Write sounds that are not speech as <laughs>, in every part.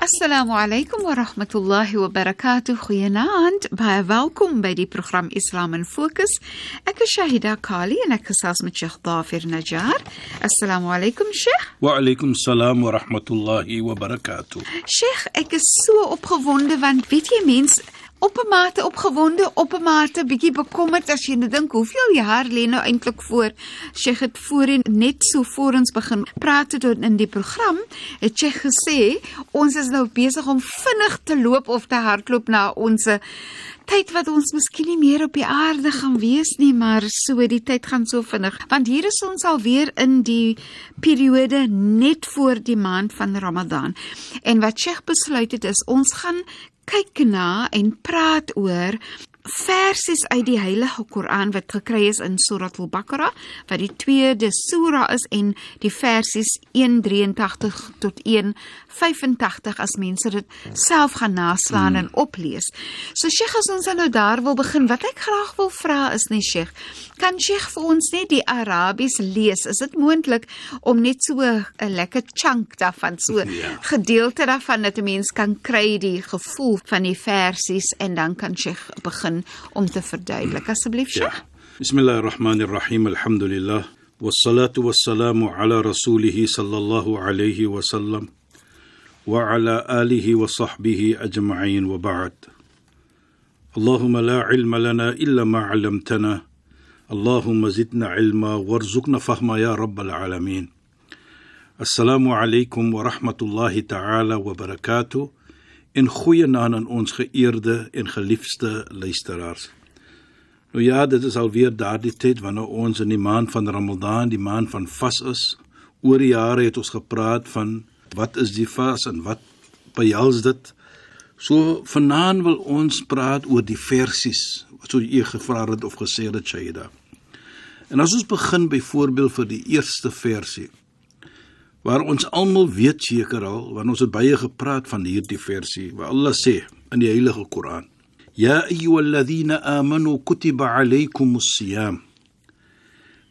Assalamu alaykum wa rahmatullahi wa barakatuh. Goeienaand. Baie welkom by die program Islam in Fokus. Ek is Shahida Kali en ek gesels met Sheikh Dafir Najjar. Assalamu alaykum Sheikh. Wa alaykum salaam wa rahmatullahi wa barakatuh. Sheikh, ek is so opgewonde want weet jy mens op 'n mate opgewonde, op 'n mate bietjie bekommerd as jy net dink hoeveel jaar lê nou eintlik voor. Sy het voorheen net so voor ons begin praat het in die program, het sy gesê ons is nou besig om vinnig te loop of te hardloop na ons tyd wat ons miskien nie meer op die aarde gaan wees nie, maar so die tyd gaan so vinnig. Want hier is ons alweer in die periode net voor die maand van Ramadan. En wat Sheikh besluit het is ons gaan kyk na en praat oor versies uit die Heilige Koran wat gekry is in Surah Al-Baqarah wat die tweede sura is en die versies 183 tot 185 as mense dit self gaan naslaan mm. en oplees. So Sheikh as ons nou daar wil begin, wat ek graag wil vra is net Sheikh, kan Sheikh vir ons net die Arabies lees? Is dit moontlik om net so 'n lekker chunk daarvan so <laughs> ja. gedeelte daarvan dat 'n mens kan kry die gevoel van die versies en dan kan Sheikh begin om te verduidelik asseblief Sheikh. Ja. Bismillahirrahmanirrahim. Alhamdulillah. والصلاة والسلام على رسوله صلى الله عليه وسلم وعلى آله وصحبه أجمعين وبعد اللهم لا علم لنا إلا ما علمتنا اللهم زدنا علما وارزقنا فهما يا رب العالمين السلام عليكم ورحمة الله تعالى وبركاته en goeie naam aan ons geëerde en geliefde luisteraars. Nou ja, dit is alweer daardie tyd wanneer ons in die maand van Ramadan, die maand van vas is. Oor die jare het ons gepraat van wat is die vas en wat behels dit? So vanaand wil ons praat oor die versies wat so u gevra het of gesê het Shaida. En as ons begin byvoorbeeld vir die eerste versie waar ons almal weet seker al want ons het baie gepraat van hierdie versie waar Allah sê in die heilige Koran ya ayyuhalladhina amanu kutiba alaykumus siyam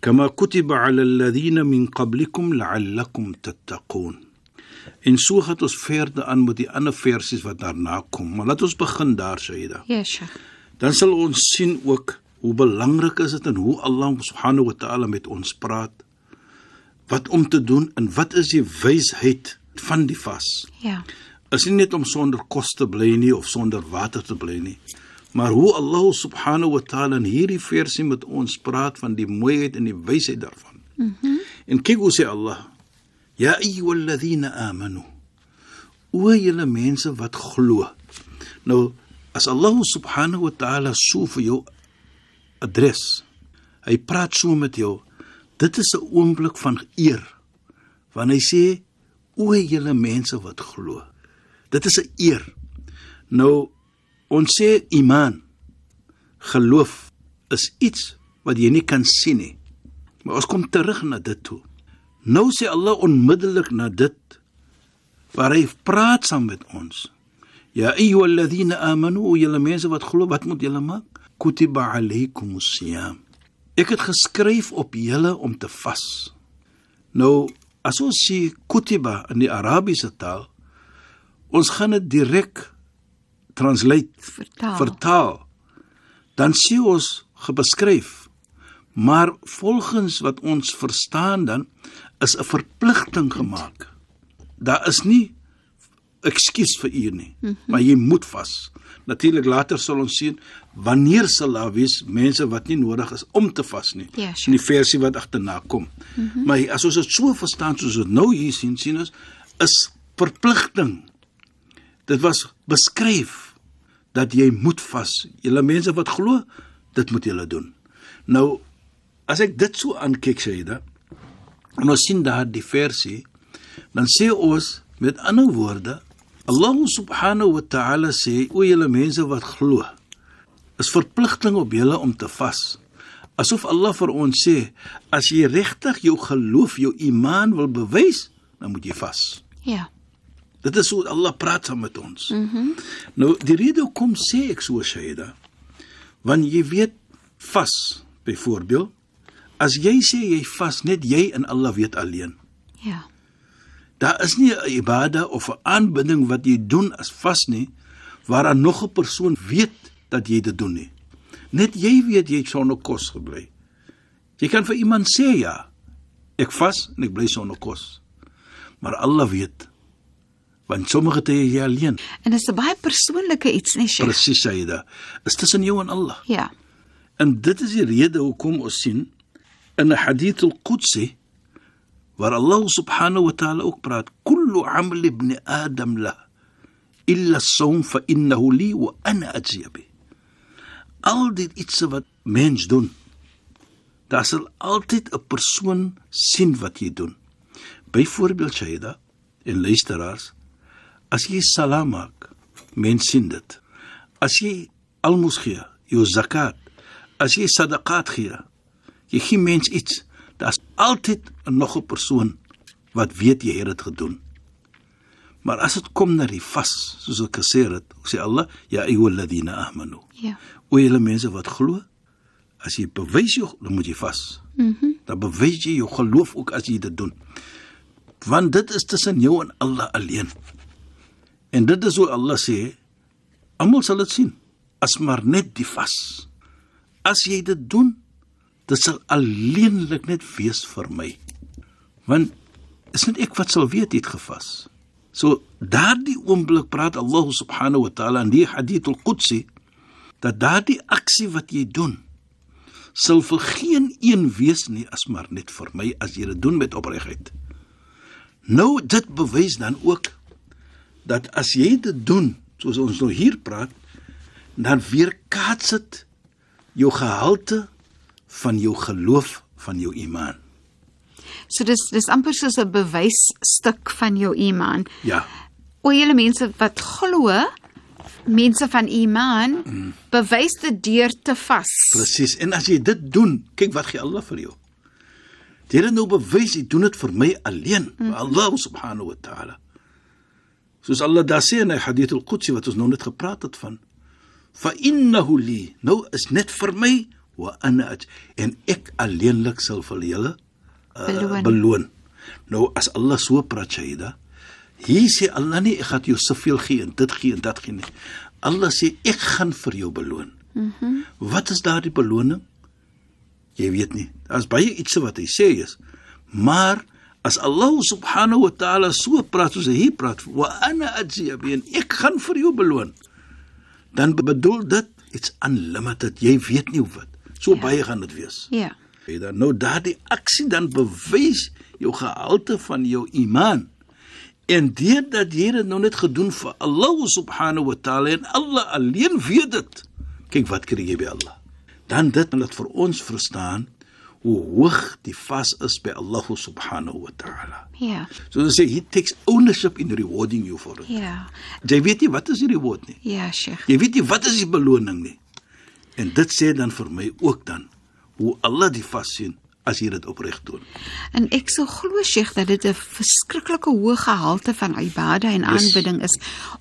kama kutiba alal ladhina min qablikum la'allakum tattaqun. En so het ons verder aan met die ander versies wat daarna kom maar laat ons begin daar Shaida ja Sheikh. Dan sal ons sien ook hoe belangrik is dit en hoe Allah subhanahu wa ta'ala met ons praat wat om te doen en wat is die wysheid van die vas? Ja. Is nie net om sonder kos te bly nie of sonder water te bly nie, maar hoe Allah subhanahu wa ta'ala in hierdie versie met ons praat van die mooiheid en die wysheid daarvan. Mhm. Mm en kyk hoe sê Allah: "Ya ayyuhalladhina amanu" O julle mense wat glo. Nou as Allah subhanahu wa ta'ala so vir jou adres. Hy praat so met jou Dit is 'n oomblik van eer. Want hy sê o, julle mense wat glo. Dit is 'n eer. Nou ons sê iman geloof is iets wat jy nie kan sien nie. Maar ons kom terug na dit toe. Nou sê Allah onmiddellik na dit waar hy praat saam met ons. Ja ayyuhalladhina amanu, julle mense wat glo, wat moet julle maak? Kutiba alaykumus siyam. Ek het geskryf op julle om te vas. Nou, as ons sê kutiba in die Arabiese taal, ons gaan dit direk translate vertaal. vertaal. Dan sê ons gebeskryf. Maar volgens wat ons verstaan dan is 'n verpligting gemaak. Daar is nie ekskuus vir u nie, mm -hmm. maar jy moet vas. Natuurlik later sal ons sien wanneer sal daar wees mense wat nie nodig is om te vas nie. Ja, sure. In die versie wat agterna kom. Mm -hmm. Maar as ons dit so verstaan soos dit nou hier sien, sien ons is verpligting. Dit was beskryf dat jy moet vas. Julle mense wat glo, dit moet julle doen. Nou as ek dit so aankyk Shaida, en ons sien daar die versie, dan sê ons met ander woorde, Allah subhanahu wa ta'ala sê o julle mense wat glo, is verpligting op julle om te vas. Asof Allah vir ons sê, as jy regtig jou geloof, jou iman wil bewys, dan moet jy vas. Ja. Dit is hoe Allah praat saam met ons. Mhm. Mm nou die rede hoekom sê ek so Shaida, want jy weet vas byvoorbeeld as jy sê jy vas net jy en Allah weet alleen. Ja. Daar is nie 'n ibada of 'n aanbidding wat jy doen as vas nie waaraan nog 'n persoon weet dat jy dit doen nie. Net jy weet jy het sonder kos gebly. Jy kan vir iemand sê ja, ek vas en ek bly sonder kos. Maar Allah weet want sommige tye jy alleen. En dit is 'n baie persoonlike iets, nee, Sheikh. Presies jy dit. Is tussen jou en Allah. Ja. En dit is die rede hoekom ons sien in 'n hadith al-Qudsi waar Allah subhanahu wa ta'ala ook praat, "Kullu 'amal ibn Adam la illa as-sawm fa innahu li wa ana ajzi bi." Al dit iets wat mens doen, daar sal altyd 'n persoon sien wat jy doen. Byvoorbeeld Shaida en luisteraars, as jy salam maak, mens sien dit. As jy almos gee, jou zakat, as jy sadaqat gee, jy gee mens iets, daar's altyd nog 'n persoon wat weet jy het dit gedoen. Maar as dit kom na die vas, soos ek gesê het, sê Allah, ya ayyuhalladhina amanu. Ja. O julle mense wat glo, as jy bewys jou, dan moet jy vas. Mhm. Mm dan bewys jy jou geloof ook as jy dit doen. Want dit is tussen jou en Allah alleen. En dit is hoe Allah sê, almal sal dit sien, as maar net die vas. As jy dit doen, dit sal alleenlik net wees vir my. Want is net ek wat sal weet het gevas. So daardie oomblik praat Allah subhanahu wa ta'ala in die hadith al-Qudsi dat daardie aksie wat jy doen sal vir geen een wees nie as maar net vir my as jy dit doen met opregtheid. Nou dit bewys dan ook dat as jy dit doen soos ons nou hier praat dan weerkaats dit jou gehalte van jou geloof van jou iman. So dis dis amper soos 'n bewysstuk van jou iman. Ja. O julle mense wat glo, mense van iman, mm. bewys dit deur te vas. Presies. En as jy dit doen, kyk wat gee Allah vir jou. Die Here nou bewys hy doen dit vir my alleen, mm. Allah subhanahu wa ta'ala. Soos Allah daar sê in die hadith al-Qudsi wat ons nou net gepraat het van, fa innahu li, nou is net vir my wa ana aj en ek alleenlik sal vir julle uh, Beloon. beloon. Nou as Allah so praat Shaida, hier sê Allah nie ek gaan jou soveel gee en dit gee en dat gee nie. Allah sê ek gaan vir jou beloon. Mm wat is daardie beloning? Jy weet nie. Daar's baie iets wat hy sê is. Maar as Allah subhanahu wa ta'ala so praat soos hy praat, wa ana ajzi en ek gaan vir jou beloon. Dan bedoel dit iets unlimited. Jy weet nie hoe wat. So ja. baie gaan dit wees. Ja. Jy dan nou daardie aksie dan bewys jou gehalte van jou iman. En deurdat jy dit nou net gedoen vir Allah subhanahu wa ta'ala en Allah alleen weet dit. Kyk wat kry jy by Allah. Dan dit laat vir ons verstaan hoe hoog die vas is by Allah subhanahu wa ta'ala. Ja. So sê he takes ownership in rewarding you for it. Ja. Jy weet nie wat is die reward nie. Ja, Sheikh. Jy weet nie wat is die beloning nie. En dit sê dan vir my ook dan hoe Allah die vas sien as jy dit opreg doen. En ek sou glo Sheikh dat dit 'n verskriklike hoë gehalte van ibada en aanbidding is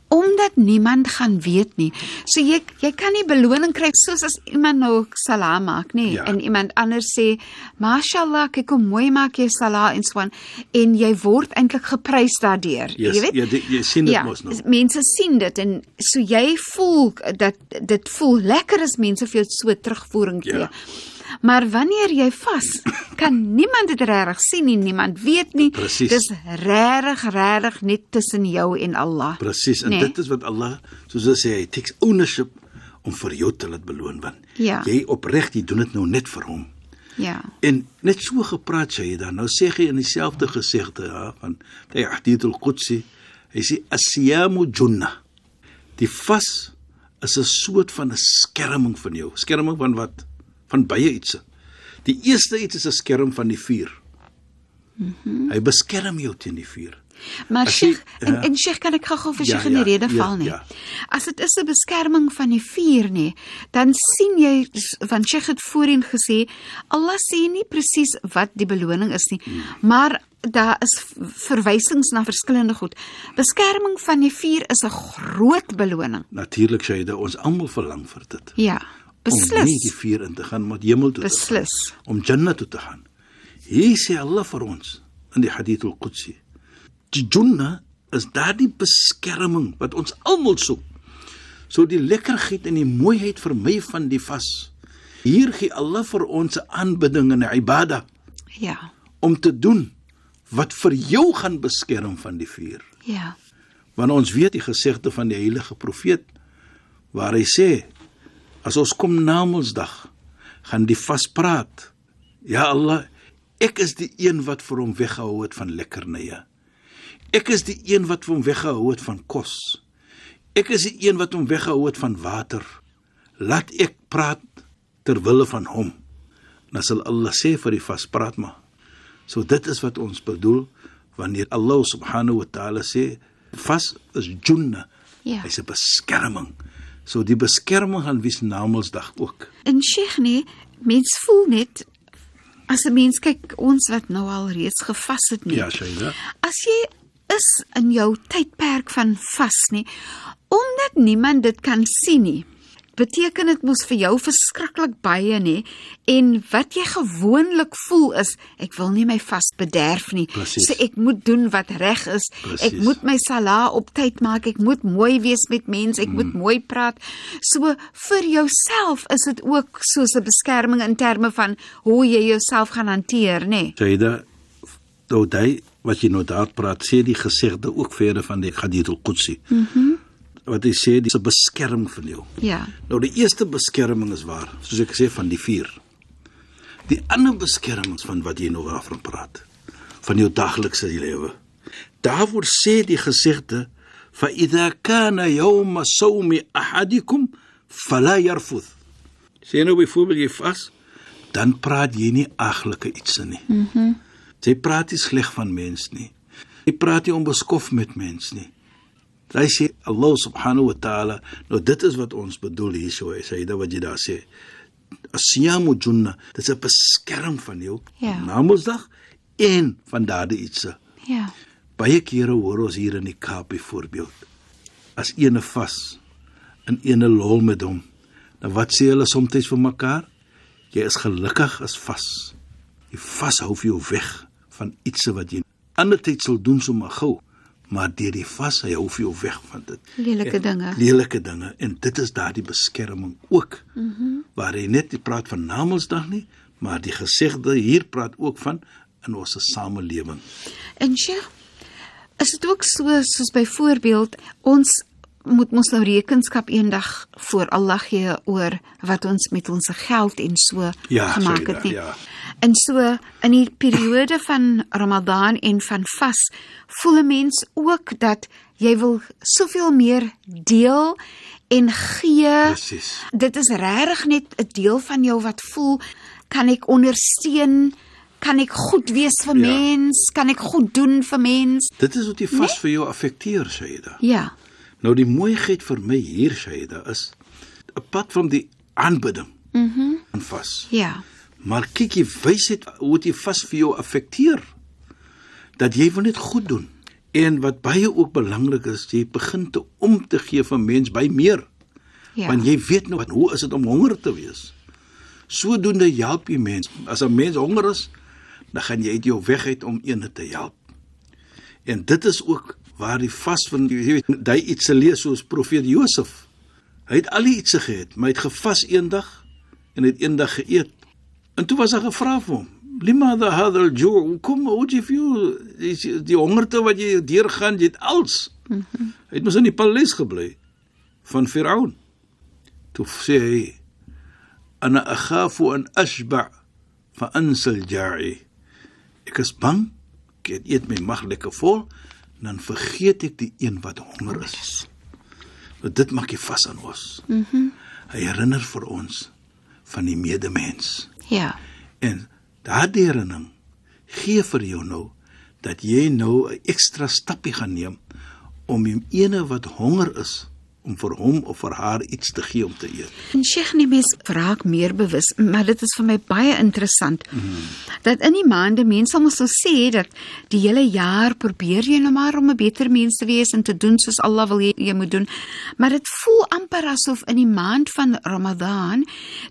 omdat niemand gaan weet nie. So jy jy kan nie beloning kry soos as iemand nou salam maak nie Ja. en iemand anders sê mashallah kyk hoe mooi maak jy salah en so aan en jy word eintlik geprys daardeur. Yes, jy weet? ja, die- jy sien dit ja, mos nou. Mense sien dit en so jy voel dat dit voel lekker as mense vir jou so terugvoering gee. Ja. Maar wanneer jy vas, kan niemand dit regtig sien nie, niemand weet nie. Presies. Dis regtig regtig net tussen jou en Allah. Presies. En Nee. dit is wat Allah soos hy sê, hy takes ownership om vir jou te laat beloon want Ja. jy opreg jy doen dit nou net vir hom. Ja. En net so gepraat sê hy dan. Nou sê hy in dieselfde gesegde ja, van die Hadith al-Qudsi, hy sê as-siyamu junna. Die vas is 'n soort van 'n skerming van jou. Skerming van wat? Van baie ietsie. Die eerste iets is 'n skerm van die vuur. Mm Hy beskerm jou teen die vuur. Maar Sheikh, en, ja. en Sheikh kan ek gou-gou vir Ja, Sheikh in die ja, rede ja, val nie. ja. As dit is 'n beskerming van die vuur nie, dan sien jy want Sheikh het voorheen gesê Allah sê nie presies wat die beloning is nie, Hmm. maar daar is verwysings na verskillende goed. Beskerming van die vuur is 'n groot beloning. Natuurlik dat ons almal verlang vir dit. Ja, Om nie die beslis. vuur in te gaan, maar die hemel toe te gaan. Beslis. om Jannah toe te gaan. Hier sê Allah vir ons in die Hadith al-Qudsi. Die Jannah is daardie beskerming wat ons almal soek. So die lekkerheid en die mooiheid vir my van die vas. Hier gee Allah vir ons 'n aanbidding en 'n ibadah Ja. om te doen wat vir jou gaan beskerm van die vuur. Ja. Want ons weet die gesegde van die heilige profeet waar hy sê as ons kom na Mondsdag gaan die vas praat. Ja Allah, ek is die een wat vir hom weggehou het van lekkernye. Ek is die een wat vir hom weggehou het van kos. Ek is die een wat hom weggehou het van water. Laat ek praat ter wille van hom. Dan sal Allah sê vir die vas praat maar. So dit is wat ons bedoel wanneer Allah subhanahu wa ta'ala sê vas is junna. Ja. Hy's 'n beskerming. So die beskerming gaan wys Namedsdag ook. En Sheikh nee, mens voel net as 'n mens kyk ons wat nou al reeds gevas het nie. Ja, Shaida. As jy is in jou tydperk van vas nie, omdat niemand dit kan sien nie, beteken dit mos vir jou verskriklik baie nê en wat jy gewoonlik voel is ek wil nie my vas bederf nie Presies. so ek moet doen wat reg is Presies. ek moet my sala op tyd maak ek moet mooi wees met mense ek mm. moet mooi praat so vir jouself is dit ook soos 'n beskerming in terme van hoe jy jouself gaan hanteer nê Shaida, nou daai wat jy nou daar praat, sê die gesegde ook verder van die Hadith al-Qudsi. Mhm. Mm wat hy sê dis 'n beskerming van jou. ja Nou die eerste beskerming is waar, soos ek sê van die vuur. Die ander beskermings van wat jy nou daarvan praat, van jou daglikse lewe. Daarvoor sê die gesegde fa idha kana yawma sawmi ahadikum fala yarfuth. Sê nou byvoorbeeld jy vas, dan praat jy nie aglike iets nie. Mhm. Mm jy praat nie sleg van mens nie. Jy praat nie onbeskof met mens nie. Hy sê Allah subhanahu wa ta'ala, nou dit is wat ons bedoel hier so, hy sê dit wat jy daar sê. Asiyamu junna, dit is 'n beskerm van jou Ja. na Mondsdag en van daardie ietsie. ja Baie kere hoor ons hier in die Kaap byvoorbeeld as ene vas en ene lol met hom. Dan wat sê hulle soms vir mekaar? Jy is gelukkig as vas. Jy vashou vir jou weg van iets wat jy ander tyd sal doen sommer gou, maar deur die vas hy hou vir jou weg van dit. lelike dinge Lelike dinge en dit is daardie beskerming ook. Mhm. Mm waar hy net praat van Namedsdag nie, maar die gesegde hier praat ook van in ons samelewing. En Sheikh, is dit ook so soos byvoorbeeld ons moet mos nou rekenskap eendag voor Allah gee oor wat ons met ons geld en so Ja, gemaak het nie. ja. En so in die periode van Ramadan en van vas voel 'n mens ook dat jy wil soveel meer deel en gee. Presies. Dit is regtig net 'n deel van jou wat voel kan ek ondersteun? Kan ek goed wees vir Ja. mens? Kan ek goed doen vir mens? Dit is wat die vas nee? vir jou affekteer, Shaida. Ja. Nou die mooiheid vir my hier, Shaida, is 'n pad van die aanbidding. Mhm. Mm en vas. Ja. Maar kyk jy wysheid hoe dit vas vir jou affekteer. Dat jy wil net goed doen. En wat baie ook belangrik is, jy begin te om te gee vir mens by meer. Ja. Want jy weet nou wat hoe is dit om honger te wees. Sodoende help jy mens. As 'n mens honger is, dan gaan jy uit jou weg uit om ene te help. En dit is ook waar die vas van jy weet daai iets se lees soos profeet Josef. Hy het al iets gehad, maar hy het gevas eendag en het eendag geëet. En toe was daar gevra vir hom: "Limada hadha al-ju'? Kom, hoe jy voel die, die hongerte wat jy deurgaan, jy het als." Mm -hmm. Hy het mos in die paleis gebly van Firaun. Toe sê hy: "Ana akhafu an ashba' fa ansa al-ja'i." Ek is bang, ek eet my mag lekker vol, dan vergeet ek die een wat honger is. Want dit maak die vas aan ons. Mhm. Mm Hy herinner vir ons van die medemens. Ja. En daardie herinnering gee vir jou nou dat jy nou 'n ekstra stappie gaan neem om die ene wat honger is om vir hom of vir haar iets te gee om te eet. En Sheikh nie mens raak meer bewus, maar dit is vir my baie interessant. Mm. Dat in die maande mense ons sal sê dat die hele jaar probeer jy nou maar om 'n beter mens te wees en te doen soos Allah wil jy, jy moet doen. Maar dit voel amper asof in die maand van Ramadan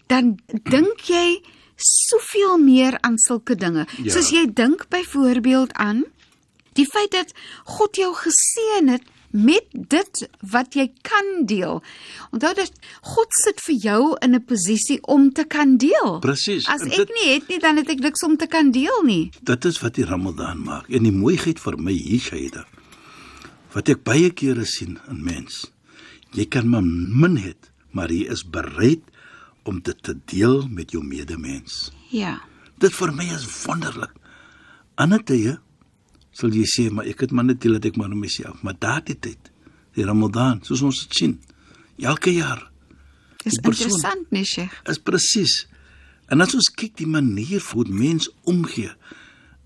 dan dink jy soveel meer aan sulke dinge. Ja. Soos jy dink byvoorbeeld aan die feit dat God jou geseën het met dit wat jy kan deel. Onthou dat God sit vir jou in 'n posisie om te kan deel. Presies. As ek dit, nie het nie, dan het ek niks om te kan deel nie. Dit is wat die Ramadan maak. En die mooiheid vir my hier Shaida. Wat ek baie kere sien in mens. Jy kan maar min het, maar jy is bereid om dit te deel met jou medemens. Ja. Dit vir my is wonderlik. Ander tye sal jy sê maar ek het maar net dit ek maar net myself maar daardie tyd die Ramadan soos ons dit sien elke jaar is interessant nie Sheikh is presies en as ons kyk die manier hoe mens omgee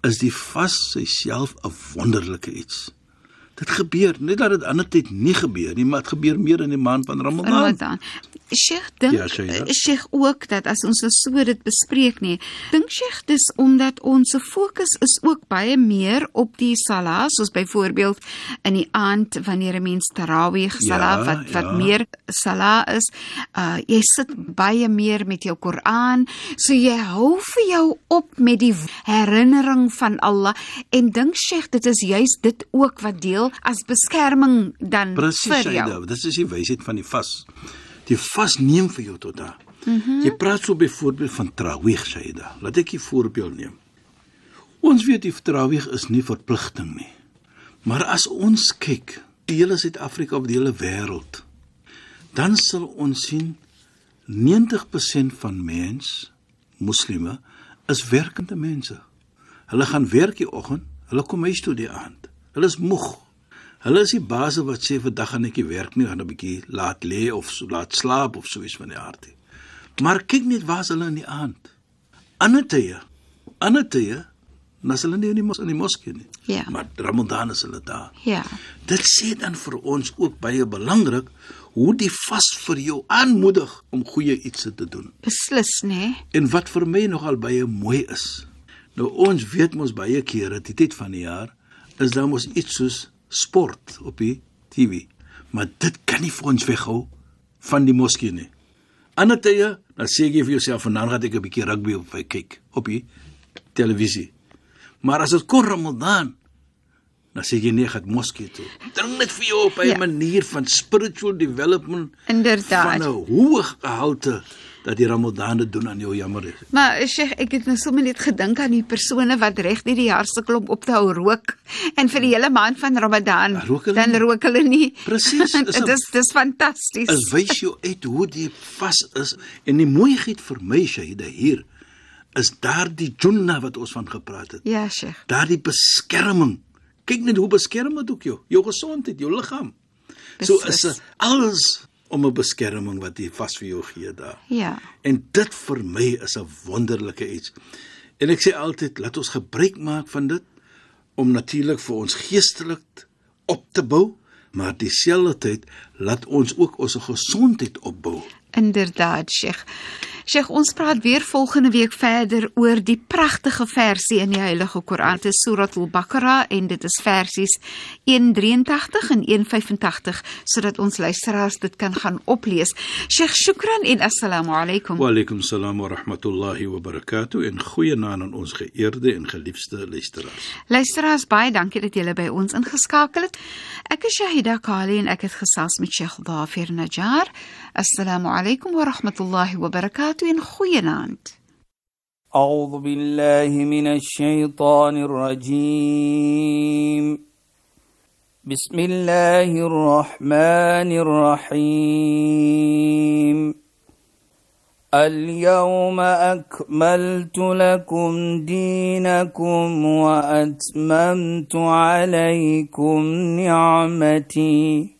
is die vas self 'n wonderlike iets dit gebeur nie dat dit ander tyd nie gebeur nie maar dit gebeur meer in die maand van Ramadan. Ramadan. Sheikh dink ja, Sheikh. Ook dat as ons so dit bespreek nie, dink Sheikh dis omdat ons fokus is ook baie meer op die salah, soos byvoorbeeld in die aand wanneer 'n mens tarawih salah ja, wat wat ja. meer salah is, uh jy sit baie meer met jou Koran, so jy hou vir jou op met die herinnering van Allah. En dink Sheikh dit is juist dit ook wat deel as beskerming dan Precies, vir jou. Precies, dit is die wysheid van die vas jy vasneem vir jou tot daar. Mm -hmm. Jy praat so byvoorbeeld van trawig Saida. Laat ek 'n voorbeeld neem. Ons weet die trawig is nie verpligting nie. Maar as ons kyk, die hele Suid-Afrika of die hele wêreld, dan sal ons sien 90% van mens, moslime, is werkende mense. Hulle gaan werk die oggend, hulle kom huis toe die aand. Hulle is moeg. Hulle is die baase wat sê vandag gaan ek nie werk nie, gaan 'n bietjie laat lê of so laat slaap of so iets van die aard. Maar kyk net waar hulle in die aand. Ander tye. Ander tye, nas hulle nie in die mos in die moskee nie. Ja. Maar Ramadan is hulle daar. Ja. Dit sê dan vir ons ook baie belangrik hoe die vas vir jou aanmoedig om goeie iets te doen. Beslis, nê? Nee. En wat vir my nogal baie mooi is. Nou ons weet mos baie kere die tyd van die jaar is daar mos iets soos sport op die TV. Maar dit kan nie vir ons weghou van die moskee nie. Ander tye, dan sê jy vir jouself vanaand gaan ek 'n bietjie rugby op kyk op die televisie. Maar as dit kom Ramadan, dan sê jy nee, ek gaan moskee toe. Dring net vir jou op 'n ja. manier van spiritual development. Inderdaad. Van 'n hoë gehalte dat die Ramadan dit doen aan jou jammer is. Maar Sheikh, ek het nou sommer net gedink aan die persone wat reg deur die jaar sukkel om op te hou rook en vir die hele maand van Ramadan rook dan rook hulle nie. Presies. Dit <laughs> is dis fantasties. Dit wys jou uit hoe die vas is en die mooiheid vir my Shahida hier is daardie junna wat ons van gepraat het. Ja, Sheikh. Daardie beskerming. Kyk net hoe beskerm dit ook jou, jou gesondheid, jou liggaam. So is alles om 'n beskerming wat hy vas vir jou gee daar. Ja. En dit vir my is 'n wonderlike iets. En ek sê altyd, laat ons gebruik maak van dit om natuurlik vir ons geestelik op te bou, maar dieselfde tyd laat ons ook ons gesondheid opbou. Inderdaad, Sheikh. Sheikh, ons praat weer volgende week verder oor die pragtige versie in die Heilige Koran, te Surat Al-Baqarah en dit is versies 183 en 185 sodat ons luisteraars dit kan gaan oplees. Sheikh, shukran en assalamu alaykum. Wa alaykum assalam wa rahmatullahi wa barakatuh en goeienaand aan ons geëerde en geliefde luisteraars. Luisteraars, baie dankie dat julle by ons ingeskakel het. Ek is Shahida Kali en ek het gesels met Sheikh Dafir Najjar. Alaykum wa rahmatullahi wa barakatuh. وين خينانت أعوذ بالله من الشيطان الرجيم. بسم الله الرحمن الرحيم. اليوم أكملت لكم دينكم وأتممت عليكم نعمتي.